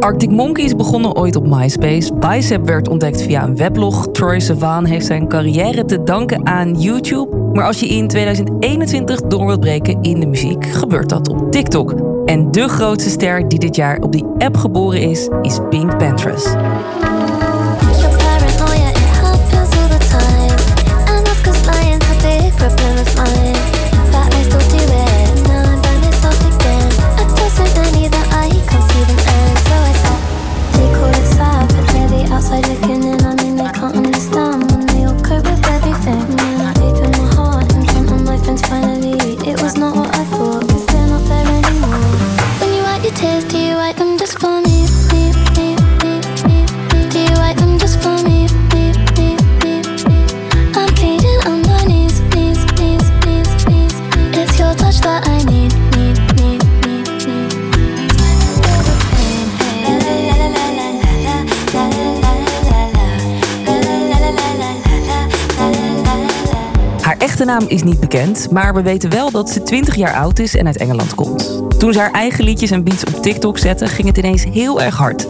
Arctic Monkeys begonnen ooit op MySpace. Bicep werd ontdekt via een weblog. Troy Sivan heeft zijn carrière te danken aan YouTube. Maar als je in 2021 door wilt breken in de muziek, gebeurt dat op TikTok. En de grootste ster die dit jaar op die app geboren is, is Pink Panthers. Naam is niet bekend, maar we weten wel dat ze 20 jaar oud is en uit Engeland komt. Toen ze haar eigen liedjes en beats op TikTok zette, ging het ineens heel erg hard.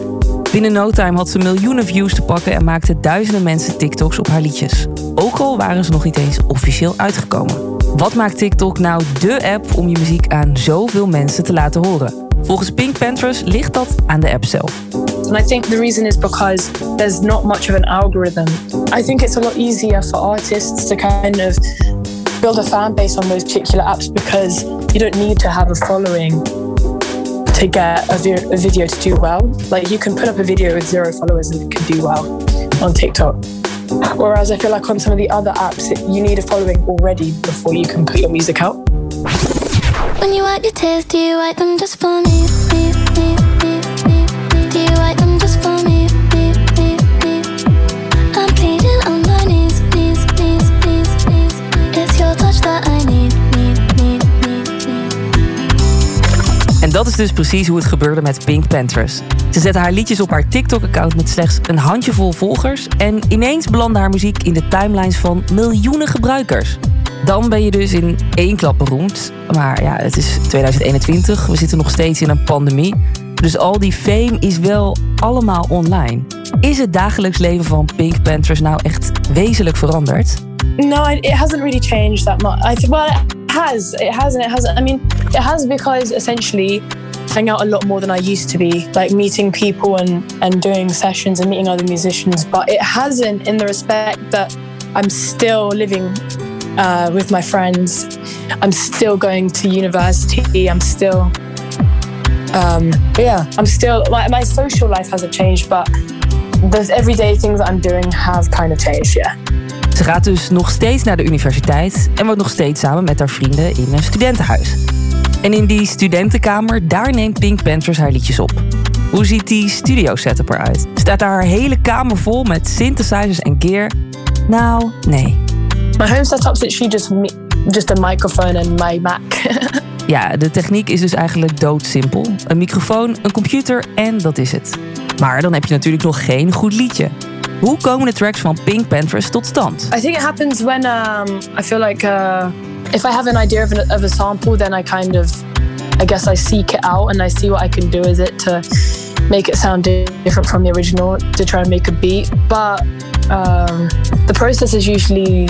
Binnen no time had ze miljoenen views te pakken en maakte duizenden mensen TikToks op haar liedjes. Ook al waren ze nog niet eens officieel uitgekomen. Wat maakt TikTok nou dé app om je muziek aan zoveel mensen te laten horen? Volgens Pink Panthers ligt dat aan de app zelf. I think the reason is because there's not much of an algorithm. I think it's a lot easier for artists to kind of build a fan base on those particular apps because you don't need to have a following to get a, vi- a video to do well. Like you can put up a video with zero followers and it can do well on TikTok. Whereas I feel like on some of the other apps, you need a following already before you can put your music out. When you wipe your tears, do you wipe them just for me, me, me, dat is dus precies hoe het gebeurde met Pink Panthers. Ze zette haar liedjes op haar TikTok-account met slechts een handjevol volgers en ineens belandde haar muziek in de timelines van miljoenen gebruikers. Dan ben je dus in één klap beroemd. Maar ja, het is 2021, we zitten nog steeds in een pandemie. Dus al die fame is wel allemaal online. Is het dagelijks leven van Pink Panthers nou echt wezenlijk veranderd? No, it hasn't really changed that much. I well, has. It has, and it hasn't. I mean, it has because essentially, hang out a lot more than I used to be, like meeting people and and doing sessions and meeting other musicians. But it hasn't in the respect that I'm still living uh, with my friends. I'm still going to university. I'm still, um, yeah, I'm still. My, my social life hasn't changed, but the everyday things that I'm doing have kind of changed. Yeah. Ze gaat dus nog steeds naar de universiteit en woont nog steeds samen met haar vrienden in een studentenhuis. En in die studentenkamer, daar neemt Pink Panthers haar liedjes op. Hoe ziet die studio setup eruit? Staat daar haar hele kamer vol met synthesizers en gear? Nou, nee. My home setup's literally just me, just a microphone and my Mac. Ja, de techniek is dus eigenlijk doodsimpel. Een microfoon, een computer en dat is het. Maar dan heb je natuurlijk nog geen goed liedje. Hoe komen de tracks van Pink Panthers tot stand? I think it happens when um, I feel like uh, if I have an idea of, an, of a sample, then I kind of, I guess I seek it out and I see what I can do with it to make it sound different from the original to try and make a beat. But um, the process is usually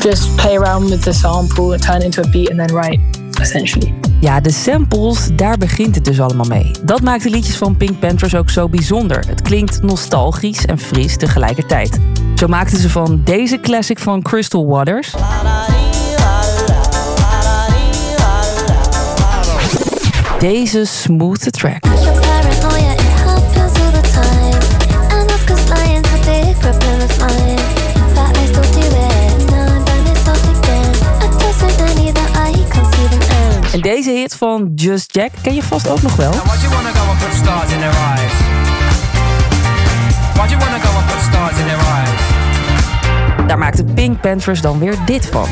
just play around with the sample and turn it into a beat and then write, essentially. Ja, de samples, daar begint het dus allemaal mee. Dat maakt de liedjes van Pink Panthers ook zo bijzonder. Het klinkt nostalgisch en fris tegelijkertijd. Zo maakten ze van deze classic van Crystal Waters... Deze smooth track. Deze hit van Just Jack ken je vast ook nog wel. Why'd you wanna go and put stars in their eyes? Why'd you wanna go and put stars in their eyes? Daar maakte Pink Panthers dan weer dit van. I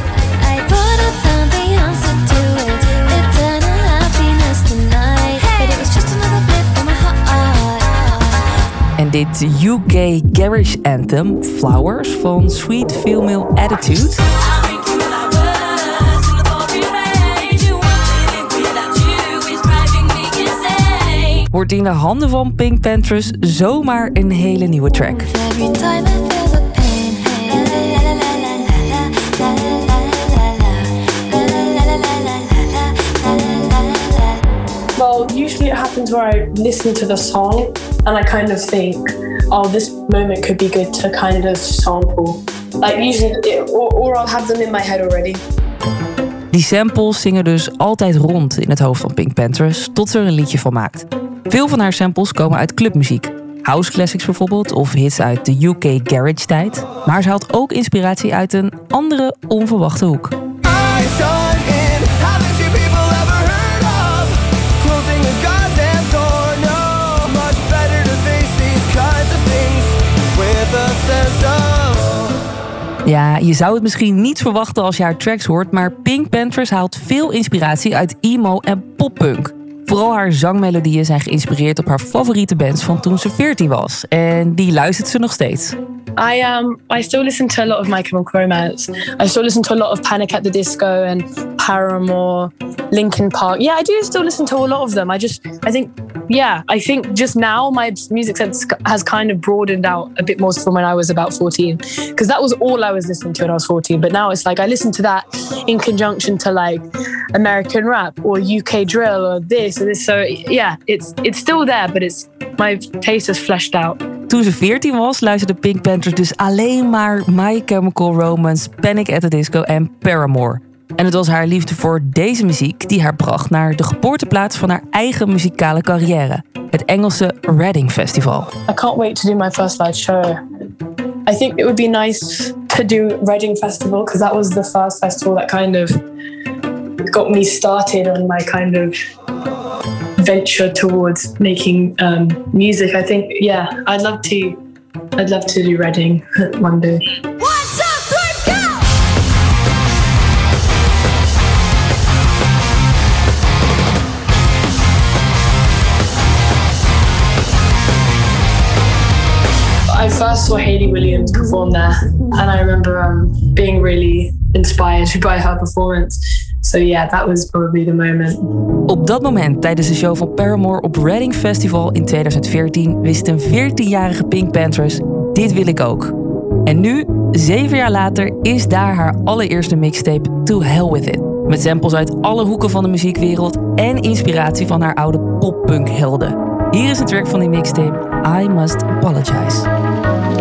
thought I found the answer to it. Eternal happiness tonight. But it was just another blip in my heart. En dit UK garage anthem, Flowers, van Sweet Female Attitude... wordt in de handen van Pink Panthers zomaar een hele nieuwe track. Well, usually it happens where I listen to the song and I kind of think, oh, this moment could be good to kind of sample. Like usually, or I'll have them in my head already. Die samples zingen dus altijd rond in het hoofd van Pink Panthers tot ze er een liedje van maakt. Veel van haar samples komen uit clubmuziek. House classics bijvoorbeeld, of hits uit de UK garage tijd. Maar ze haalt ook inspiratie uit een andere onverwachte hoek. Ja, je zou het misschien niet verwachten als je haar tracks hoort, maar Pink Panthers haalt veel inspiratie uit emo en poppunk. Vooral haar zangmelodieën zijn geïnspireerd op haar favoriete bands van toen ze 14 was. En die luistert ze nog steeds. I um I still listen to a lot of My Chemical. I still listen to a lot of Panic at the Disco and Paramore, Linkin Park. Yeah, I do still listen to a lot of them. I just I think yeah, I think just now my music sense has kind of broadened out a bit more from when I was about 14 because that was all I was listening to when I was 14, but now it's like I listen to that in conjunction to like American rap or UK drill or this or this. So yeah, it's it's still there, but it's my taste has fleshed out. Toen ze 14 was, luisterde Pink Panthers dus alleen maar My Chemical Romance, Panic at the Disco en Paramore. En het was haar liefde voor deze muziek die haar bracht naar de geboorteplaats van haar eigen muzikale carrière. Het Engelse Reading Festival. I can't wait to do my first live show. I think it would be nice to do Reading Festival because that was the first festival that kind of got me started on my kind of venture towards making um, music. I think, yeah, I'd love to. I'd love to do Reading one day. I first saw Hayley Williams perform there, and I remember um, being really inspired by her performance. So yeah, that was probably the moment. Op dat moment, tijdens de show van Paramore op Reading Festival in 2014, wist een 14-jarige Pink Panthers: dit wil ik ook. En nu, zeven jaar later, is daar haar allereerste mixtape To Hell With It. Met samples uit alle hoeken van de muziekwereld en inspiratie van haar oude poppunk helden. Hier is een track van die mixtape, I Must Apologize.